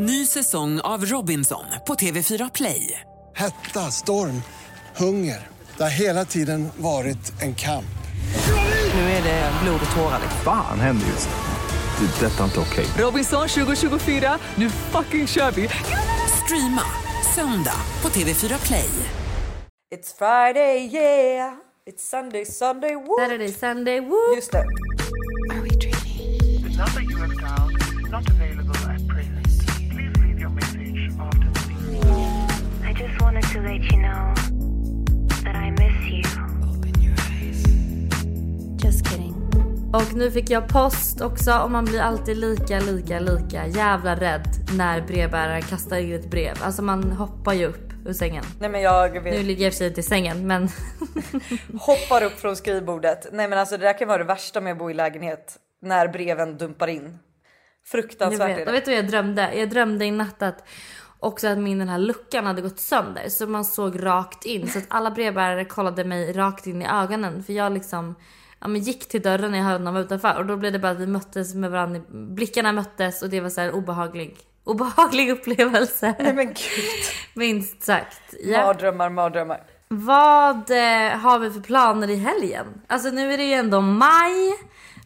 Ny säsong av Robinson på TV4 Play. Hetta, storm, hunger. Det har hela tiden varit en kamp. Nu är det blod och tårar. Fan händer just nu. Det. är Detta är inte okej. Robinson 2024, nu fucking kör vi! Streama söndag på TV4 Play. It's Friday, yeah. It's Sunday, Sunday, woo. Saturday, Sunday, woo! Just det. The number you have dialed not available Och nu fick jag post också och man blir alltid lika, lika, lika jävla rädd när brevbäraren kastar in ett brev. Alltså man hoppar ju upp ur sängen. Nej men jag vet. Nu ligger jag i och för sig inte i sängen men hoppar upp från skrivbordet. Nej men alltså det där kan vara det värsta med att bo i lägenhet. När breven dumpar in. jag Fruktansvärt vet, är jag det. vet vad jag drömde? Jag drömde i natt att också att min den här luckan hade gått sönder så man såg rakt in så att alla brevbärare kollade mig rakt in i ögonen för jag liksom ja, men gick till dörren när jag hörde någon var utanför och då blev det bara att vi möttes med varandra. Blickarna möttes och det var så här obehaglig, obehaglig upplevelse. Nej men gud. Minst sagt. Ja. Mardrömmar, mardrömmar. Vad eh, har vi för planer i helgen? Alltså nu är det ju ändå maj.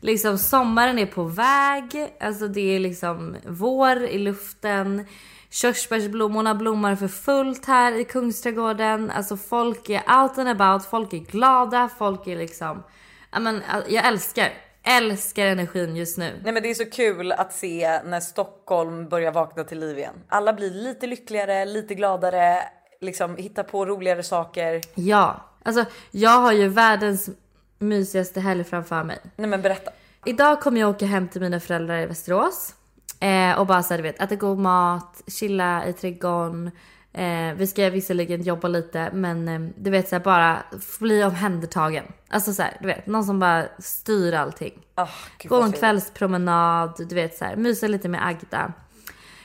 Liksom sommaren är på väg. Alltså det är liksom vår i luften. Körsbärsblommorna blommar för fullt här i Kungsträdgården. Alltså folk är out and about, folk är glada, folk är liksom... Ja, men, jag älskar, älskar energin just nu. Nej men det är så kul att se när Stockholm börjar vakna till liv igen. Alla blir lite lyckligare, lite gladare, liksom hittar på roligare saker. Ja, alltså jag har ju världens mysigaste helg framför mig. Nej men berätta. Idag kommer jag åka hem till mina föräldrar i Västerås. Eh, och bara så här, du vet, äta god mat, chilla i trädgården. Eh, vi ska visserligen jobba lite men eh, du vet så här, bara bli omhändertagen. Alltså så här, du vet någon som bara styr allting. Oh, Gå en kvällspromenad, du vet så här, mysa lite med Agda.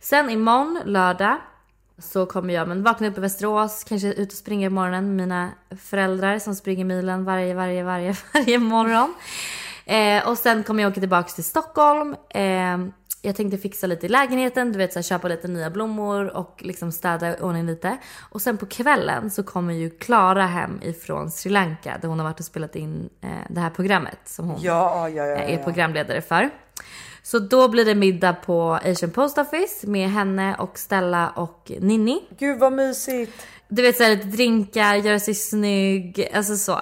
Sen imorgon lördag så kommer jag men vakna upp i Västerås, kanske ut och springa i morgonen med mina föräldrar som springer milen varje, varje, varje, varje morgon. Eh, och sen kommer jag åka tillbaks till Stockholm. Eh, jag tänkte fixa lite i lägenheten, du vet så här, köpa lite nya blommor och liksom städa i ordning lite. Och sen på kvällen så kommer ju Klara hem ifrån Sri Lanka där hon har varit och spelat in eh, det här programmet som hon Ja, ja, ja. eh, är programledare för. Så då blir det middag på Asian Post Office med henne och Stella och Ninni. Gud vad mysigt. Du vet såhär lite drinkar, göra sig snygg, alltså så.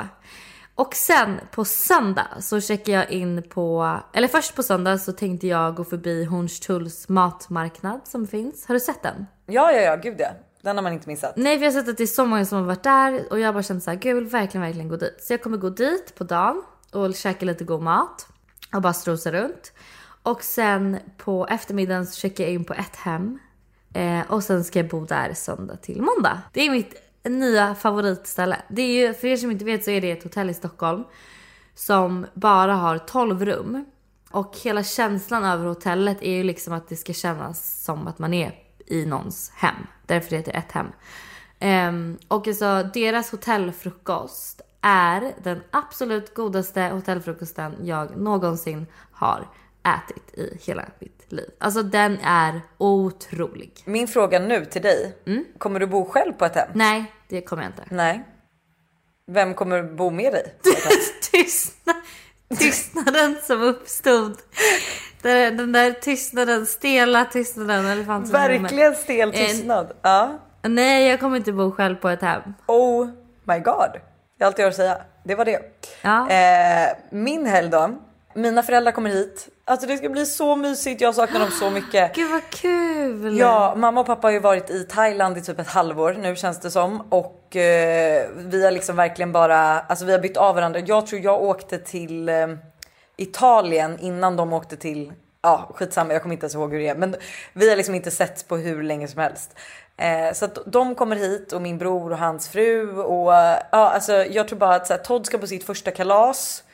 Och sen på söndag så checkar jag in på, eller först på söndag så tänkte jag gå förbi Hornstulls matmarknad som finns. Har du sett den? Ja, ja, ja, gud ja. Den har man inte missat. Nej för jag har sett att det är så många som har varit där och jag har bara känt såhär, gud jag vill verkligen, verkligen gå dit. Så jag kommer gå dit på dagen och käka lite god mat och bara strosa runt. Och sen på eftermiddagen så checkar jag in på ett hem eh, och sen ska jag bo där söndag till måndag. Det är mitt nya favoritställe. Det är ju, för er som inte vet så är det ett hotell i Stockholm som bara har 12 rum. Och hela känslan över hotellet är ju liksom att det ska kännas som att man är i någons hem. Därför heter det ett hem. Um, och alltså deras hotellfrukost är den absolut godaste hotellfrukosten jag någonsin har ätit i hela mitt liv. Alltså den är otrolig. Min fråga nu till dig. Mm. Kommer du bo själv på ett hem? Nej, det kommer jag inte. Nej. Vem kommer bo med dig? Tystnad, tystnaden som uppstod. Den, den där tystnaden, stela tystnaden. elefanten. Verkligen stel En- tystnad. Ja. Nej, jag kommer inte bo själv på ett hem. Oh my god. Det är allt jag har att säga. Det var det. Ja. Eh, min helg då. Mina föräldrar kommer hit. Alltså det ska bli så mysigt. Jag saknar dem så mycket. Gud vad kul! Ja, mamma och pappa har ju varit i Thailand i typ ett halvår nu känns det som. Och eh, vi har liksom verkligen bara, alltså vi har bytt av varandra. Jag tror jag åkte till eh, Italien innan de åkte till, ja skitsamma jag kommer inte ens ihåg hur det är. Men vi har liksom inte sett på hur länge som helst. Eh, så att de kommer hit och min bror och hans fru och ja alltså jag tror bara att så här, Todd ska på sitt första kalas.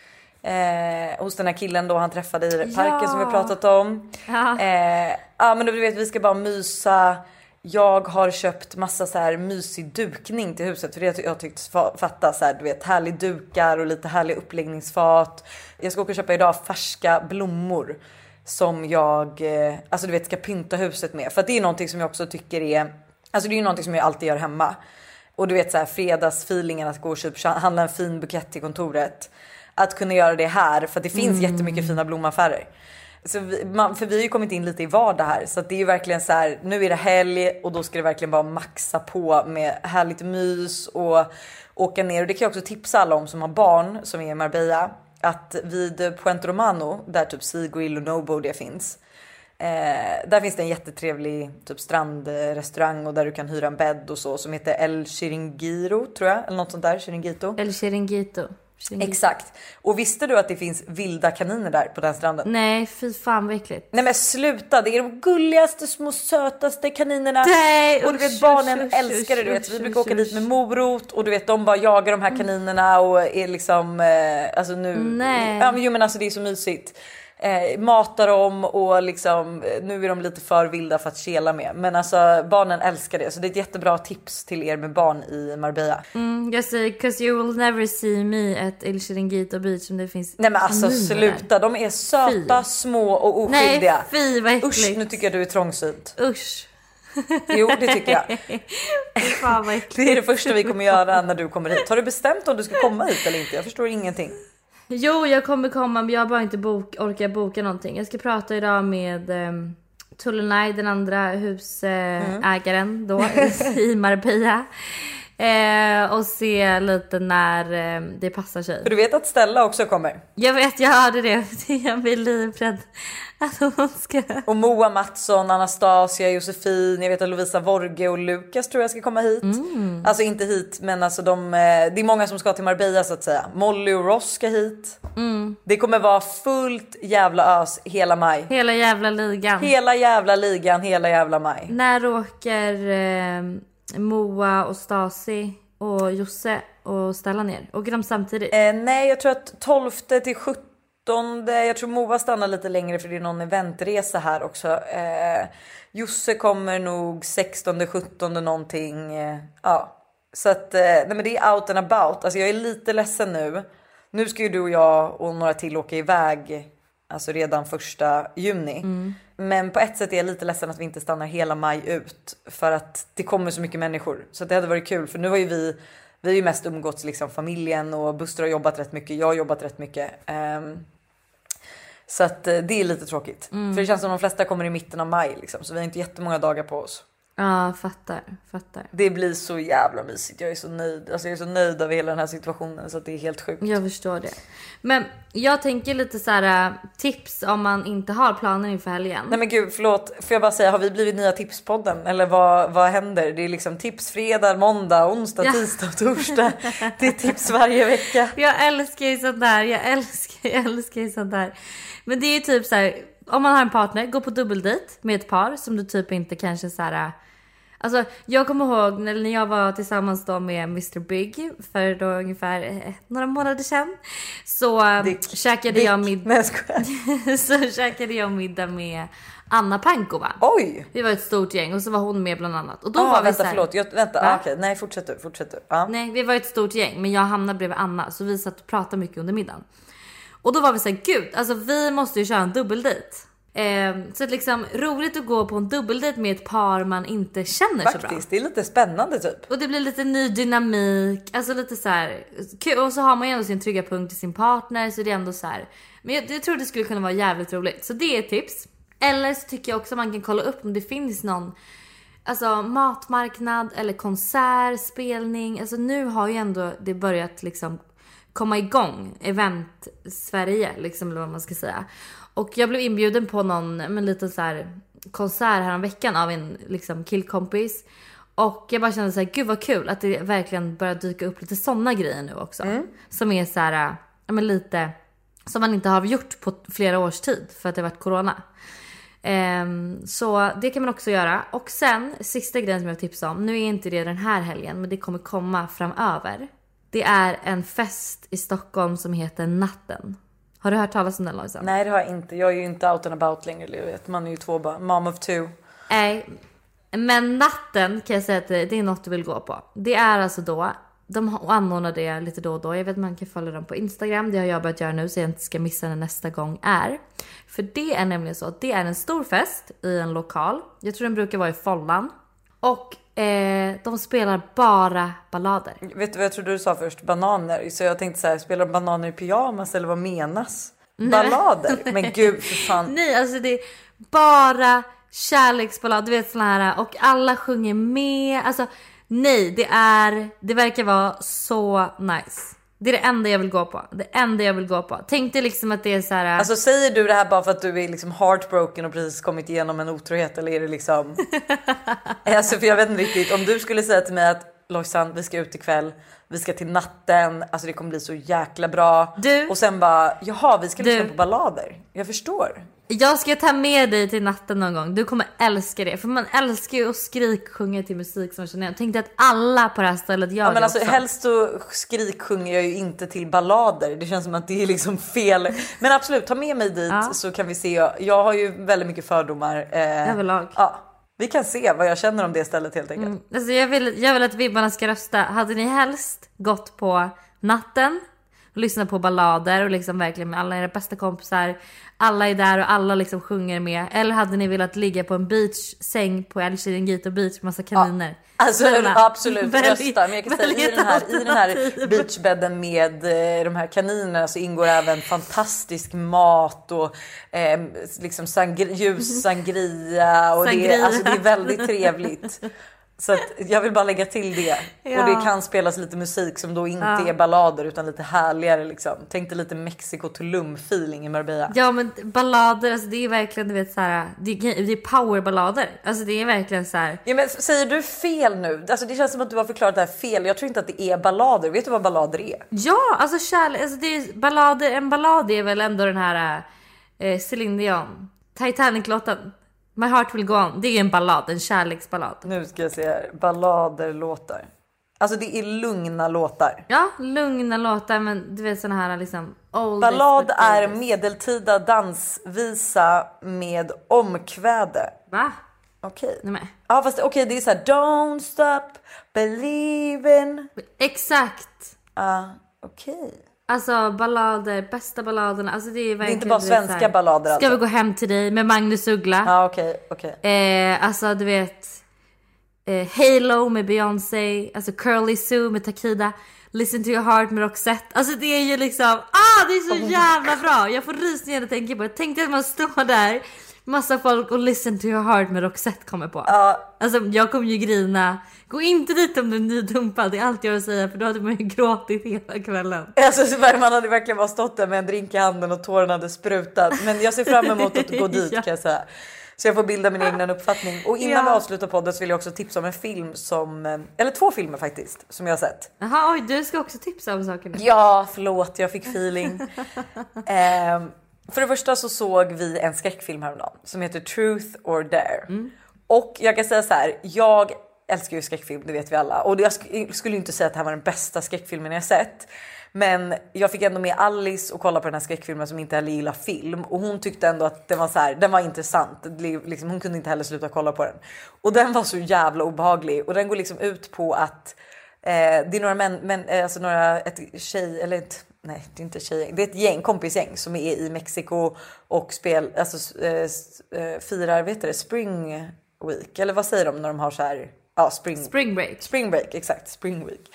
Eh, hos den här killen då han träffade i parken som vi pratat om. Ja. Eh, ja men du vet vi ska bara mysa. Jag har köpt massa så här mysig dukning till huset för det jag tyckte fa- fatta så här, du vet härlig dukar och lite härlig uppläggningsfat. Jag ska åka och köpa idag färska blommor som jag eh, alltså du vet ska pynta huset med. För att det är någonting som jag också tycker är, alltså det är ju någonting som jag alltid gör hemma. Och du vet så här fredagsfeelingen att gå och köpa, handla en fin bukett till kontoret. Att kunna göra det här för att det finns jättemycket fina blomaffärer. Så vi, man, för vi har ju kommit in lite i vardag här så att det är ju verkligen så här. Nu är det helg och då ska det verkligen bara maxa på med härligt mys och åka ner. Och det kan jag också tipsa alla om som har barn som är i Marbella att vid Puente Romano där typ Seagrill och Nobo det finns. Eh, där finns det en jättetrevlig typ strandrestaurang och där du kan hyra en bädd och så som heter El Chiringuito tror jag eller något sånt där. Chiringuito. Eller Chiringuito. Chiringuito. Exakt. Och visste du att det finns vilda kaniner där på den stranden? Nej, fy fan vad äckligt. Nej men sluta, det är de gulligaste små sötaste kaninerna. Nej, och du vet barnen usch, älskar det. Du vet, vi brukar åka dit med morot och du vet de bara jagar de här kaninerna och är liksom eh, alltså nu. Nej. Ja men jo men alltså det är så mysigt. Eh, matar dem och liksom eh, nu är de lite för vilda för att kela med. Men alltså barnen älskar det så det är ett jättebra tips till er med barn i Marbella. Mm, jag säger 'cause you will never see me at El Chiringuito Beach om det finns Nej men alltså där. sluta, de är söta, små och Nej oskyldiga. fy vad äckligt. Usch nu tycker jag du är trångsynt. Usch. Jo det tycker jag. Fy fan vad. Det är det första vi kommer göra när du kommer hit. Har du bestämt om du ska komma hit eller inte? Jag förstår ingenting. Jo jag kommer komma men jag har bara inte bok, orkar boka någonting. Jag ska prata idag med um, Tullenay, den andra husägaren då i Marbella. Eh, och se lite när eh, det passar sig. För du vet att Stella också kommer. Jag vet, jag hörde det. Jag blir livrädd att hon ska... Och Moa Mattsson, Anastasia, Josefin, jag vet att Lovisa Vorge och Lukas tror jag ska komma hit. Alltså inte hit men alltså de, eh, det är många som ska till Marbella så att säga. Molly och Ross ska hit. Det kommer vara fullt jävla ös hela maj. Hela jävla ligan. Hela jävla ligan, hela jävla maj. När åker eh, Moa och Stasi och Josse och Stella ner? Åker de samtidigt? Eh, nej, jag tror att 12 till 17. Jag tror Moa stannar lite längre för det är någon eventresa här också. Eh, Josse kommer nog 16, 17 någonting. Eh, ja, så att eh, nej, men det är out and about. Alltså jag är lite ledsen nu. Nu ska ju du och jag och några till åka iväg. Alltså redan första juni. Men på ett sätt är jag lite ledsen att vi inte stannar hela maj ut. För att det kommer så mycket människor. Så det hade varit kul för nu har ju vi vi har ju mest umgåtts liksom familjen och Buster har jobbat rätt mycket. Jag har jobbat rätt mycket. Ehm, så att eh, det är lite tråkigt. För det känns som de flesta kommer i mitten av maj liksom. Så vi har inte jättemånga dagar på oss. Ja, fattar. Fattar. Det blir så jävla mysigt. Jag är så nöjd. Alltså jag är så nöjd över hela den här situationen så att det är helt sjukt. Jag förstår det. Men jag tänker lite så här äh, tips om man inte har planer inför helgen. Nej men gud förlåt, får jag bara säga har vi blivit nya tipspodden? Eller vad, vad händer? Det är liksom tips fredag, måndag, onsdag, Ja. tisdag, torsdag. Det är tips varje vecka. Jag älskar ju sånt där. Jag älskar, jag älskar ju sånt där. Men det är ju typ så här. Om man har en partner, gå på dubbeldejt med ett par som du typ inte kanske så här. Alltså jag kommer ihåg när jag var tillsammans då med Mr Big för då ungefär eh, några månader sedan. Så eh, Dick. käkade Dick. jag middag. Så käkade jag middag med Anna Pankova. Oj! Vi var ett stort gäng och så var hon med bland annat. Och då Ah, var vi vänta så här, förlåt, jag, vänta, ah, okej, nej fortsätt du, fortsätt du. Ja. Nej, vi var ett stort gäng, men jag hamnade bredvid Anna så vi satt och pratade mycket under middagen. Och då var vi så här, gud, alltså vi måste ju köra en dubbeldejt. Eh, så att liksom roligt att gå på en dubbeldejt med ett par man inte känner så bra. Faktiskt, det är lite spännande typ. Och det blir lite ny dynamik, alltså lite så här kul. Och så har man ju ändå sin trygga punkt i sin partner så det är ändå så här. Men jag, jag tror det skulle kunna vara jävligt roligt. Så det är ett tips. Eller så tycker jag också man kan kolla upp om det finns någon Alltså matmarknad eller konsert, spelning. Alltså nu har ju ändå det börjat liksom komma igång. Event Sverige liksom eller vad man ska säga. Och jag blev inbjuden på någon men liten så här konsert här veckan av en liksom killkompis. Och jag bara kände så här, gud vad kul att det verkligen börjar dyka upp lite sådana grejer nu också. Som är så här, men lite som man inte har gjort på flera års tid för att det har varit corona. Ehm, så det kan man också göra. Och sen sista grejen som jag vill tipsa om. Nu är inte det den här helgen men det kommer komma framöver. Det är en fest i Stockholm som heter Natten. Har du hört talas om den Lojsan? Nej det har jag inte, jag är ju inte out and about längre. Du vet. Man är ju två bara, mom of two. Nej. Men natten kan jag säga att det det är något du vill gå på. Det är alltså då de anordnar det lite då och då. Jag vet att man kan följa dem på Instagram. Det har jag börjat göra nu så jag inte ska missa när nästa gång är. För det är nämligen så att det är en stor fest i en lokal. Jag tror den brukar vara i Follan. Och eh, de spelar bara ballader. Vet du vad jag trodde du sa först? Bananer. Så jag tänkte så här, spelar de bananer i pyjamas eller vad menas? Ballader? Men gud för fan. Nej, alltså det är bara kärleksballad, du vet såna här och alla sjunger med. Alltså nej, det är, det verkar vara så nice. Det är det enda jag vill gå på. Det enda jag vill gå på. Tänk dig liksom att det är så här. Alltså säger du det här bara för att du är liksom heartbroken och precis kommit igenom en otrohet eller är det liksom? alltså för jag vet inte riktigt om du skulle säga till mig att Lojsan vi ska ut ikväll, vi ska till natten, alltså det kommer bli så jäkla bra. Du. Och sen bara jaha vi ska Du. lyssna på ballader. Jag förstår. Jag ska ta med dig till natten någon gång. Du kommer älska det. För man älskar ju att skriksjunga till musik som känner igen. Tänk dig att alla på det här stället gör Ja, men det alltså, också. helst så skriksjunger jag ju inte till ballader. Det känns som att det är liksom fel. Men absolut, ta med mig dit Ja. så kan vi se. Jag har ju väldigt mycket fördomar. Eh, Överlag. Ja, vi kan se vad jag känner om det stället helt enkelt. Alltså jag, vill, jag vill att vibbarna ska rösta. Hade ni helst gått på natten och lyssnat på ballader och liksom verkligen med alla era bästa kompisar. Alla är där och alla liksom sjunger med. Eller hade ni velat ligga på en beachsäng på El Chiringuito beach med massa kaniner? Alltså Snälla, absolut välj- rösta. Men jag kan säga i den här, i den här beachbädden med eh, de här kaninerna så ingår även fantastisk mat och eh, liksom sangri, ljus sangria och det, Sangria. är- alltså, det är väldigt trevligt. Så jag vill bara lägga till det. Ja. Och det kan spelas lite musik som då inte Ja. är ballader utan lite härligare liksom. Tänk dig lite Mexico Tulum feeling i Marbella. Ja men ballader, alltså det är verkligen du vet så här, det är, är powerballader. Alltså det är verkligen så här. Ja, men säger du fel nu? Alltså, det känns som att du har förklarat det här fel. Jag tror inte att det är ballader. Vet du vad ballader är? Ja, alltså kärlek, alltså det är ballader, en ballad är väl ändå den här eh, Celine Dion, Titanic-låten. My heart will go on. Det är en ballad, en kärleksballad. Nu ska jag se här. Ballader låtar. Alltså det är lugna låtar. Ja, lugna låtar men du vet såna här liksom Ballad är medeltida dansvisa med omkväde. Va? Okej. Men. Ja fast okej det är så här. Don't stop believing. Exakt. Ja okej. Alltså ballader, bästa balladerna. Alltså det är verkligen inte bara svenska här, ballader Ska alltså? vi gå hem till dig med Magnus Uggla. Ja okej okej. Eh, alltså du vet eh, Halo med Beyoncé, alltså Curly Sue med Takida, Listen to your heart med Roxette. Alltså det är ju liksom, ah det är så jävla bra! Jag får rysningar när jag tänker på det. Tänk dig att man står där, massa folk och Listen to your heart med Roxette kommer på. Ja Alltså jag kommer ju grina. Gå inte dit om du är nydumpad, det är allt jag har att säga för då hade man ju gråtit hela kvällen. Alltså man hade verkligen bara stått där med en drink i handen och tårarna hade sprutat. Men jag ser fram emot att gå dit Ja. kan jag säga. Så jag får bilda min egen uppfattning. Och innan Ja. vi avslutar podden så vill jag också tipsa om en film som, eh, eller två filmer faktiskt, som jag har sett. Jaha oj du ska också tipsa om saker nu. Ja, förlåt, jag fick feeling. Ehm, för det första så såg vi en skräckfilm häromdagen som heter Truth or Dare. Och jag kan säga så här, jag älskar ju skräckfilm, det vet vi alla. Och jag sk- skulle inte säga att det här var den bästa skräckfilmen jag sett. Men jag fick ändå med Alice och kolla på den här skräckfilmen som inte heller gillar film och hon tyckte ändå att den var så här, den var intressant. Liksom, hon kunde inte heller sluta kolla på den och den var så jävla obehaglig och den går liksom ut på att Eh, det är några män, men, eh, alltså några, ett tjej, eller ett, nej det är inte tjejgäng, det är ett gäng, kompisgäng som är i Mexiko och spel, alltså, eh, eh, firar, vet du det, spring week, eller vad säger de när de har så här, ja spring, Spring break. Spring break, exakt. Spring week.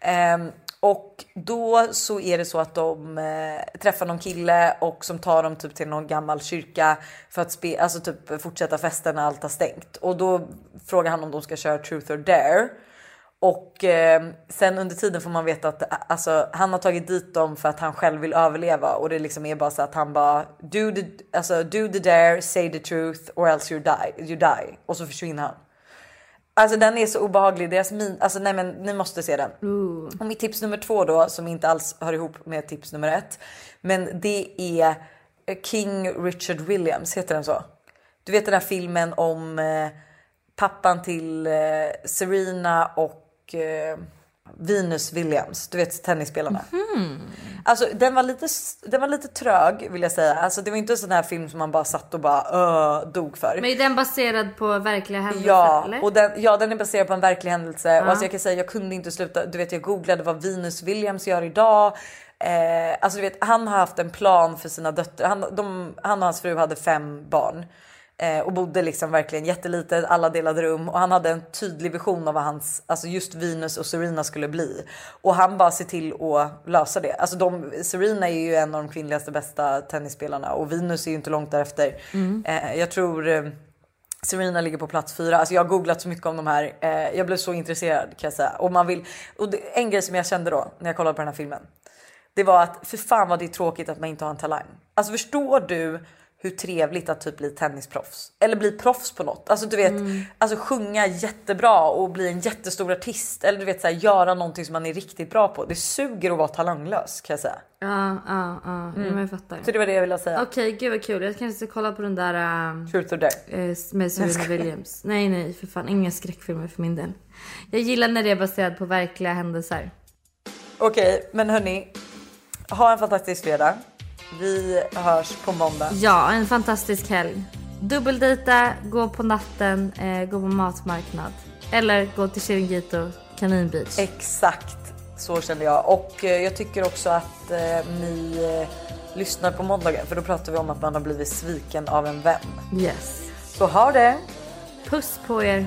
Ehm, och då så är det så att de eh, träffar någon kille och som tar dem typ till någon gammal kyrka för att spe, alltså typ fortsätta festen när allt har stängt. Och då frågar han om de ska köra truth or dare. Och eh, sen under tiden får man veta att eh, alltså, han har tagit dit dem för att han själv vill överleva och det liksom är bara så att han bara do the, alltså, do the dare, say the truth or else you die, you die och så försvinner han. Alltså den är så obehaglig. Deras min, alltså nej men ni måste se den. Och mitt tips nummer två då som inte alls hör ihop med tips nummer ett. Men det är eh, King Richard Williams, heter den så? Du vet den här filmen om eh, pappan till eh, Serena och eh, Venus Williams, du vet tennisspelarna. Alltså den var, lite, den var lite trög vill jag säga. Alltså det var inte en sån här film som man bara satt och bara öh, dog för. Men är den baserad på verkliga händelser Ja, eller? och den, ja, den är baserad på en verklig händelse. Och alltså jag kan säga, jag kunde inte sluta. Du vet, jag googlade vad Venus Williams gör idag. Eh, alltså du vet, han har haft en plan för sina döttrar. Han, de, han och hans fru hade fem barn. Eh, och bodde liksom verkligen jättelitet, alla delade rum och han hade en tydlig vision av vad hans, alltså just Venus och Serena skulle bli. Och han bara ser till att lösa det. Alltså de, Serena är ju en av de kvinnligaste bästa tennisspelarna och Venus är ju inte långt därefter. Eh, jag tror eh, Serena ligger på plats fyra. Alltså jag har googlat så mycket om de här. Eh, jag blev så intresserad kan jag säga. Och man vill, och det, en grej som jag kände då när jag kollade på den här filmen. Det var att för fan vad det är tråkigt att man inte har en talang. Alltså förstår du hur trevligt att typ bli tennisproffs eller bli proffs på något. Alltså du vet, alltså sjunga jättebra och bli en jättestor artist eller du vet så här, göra någonting som man är riktigt bra på. Det suger att vara talanglös kan jag säga. Ja, ja, ja. Men jag fattar. Så det var det jag ville säga. Okej, gud vad kul. Jag kanske ska kolla på den där äh, Truth or dare. eh, med Serena Williams. Nej, nej, för fan. Inga skräckfilmer för min del. Jag gillar när det är baserat på verkliga händelser. Okej, men hörni. Ha en fantastisk fredag. Vi hörs på måndag. Ja, en fantastisk helg. Dubbeldejta, gå på natten, eh, gå på matmarknad. Eller gå till Chiringuito, Kanin Beach. Exakt så kände jag och eh, jag tycker också att eh, ni eh, lyssnar på måndagen för då pratar vi om att man har blivit sviken av en vän. Yes. Så ha det! Puss på er.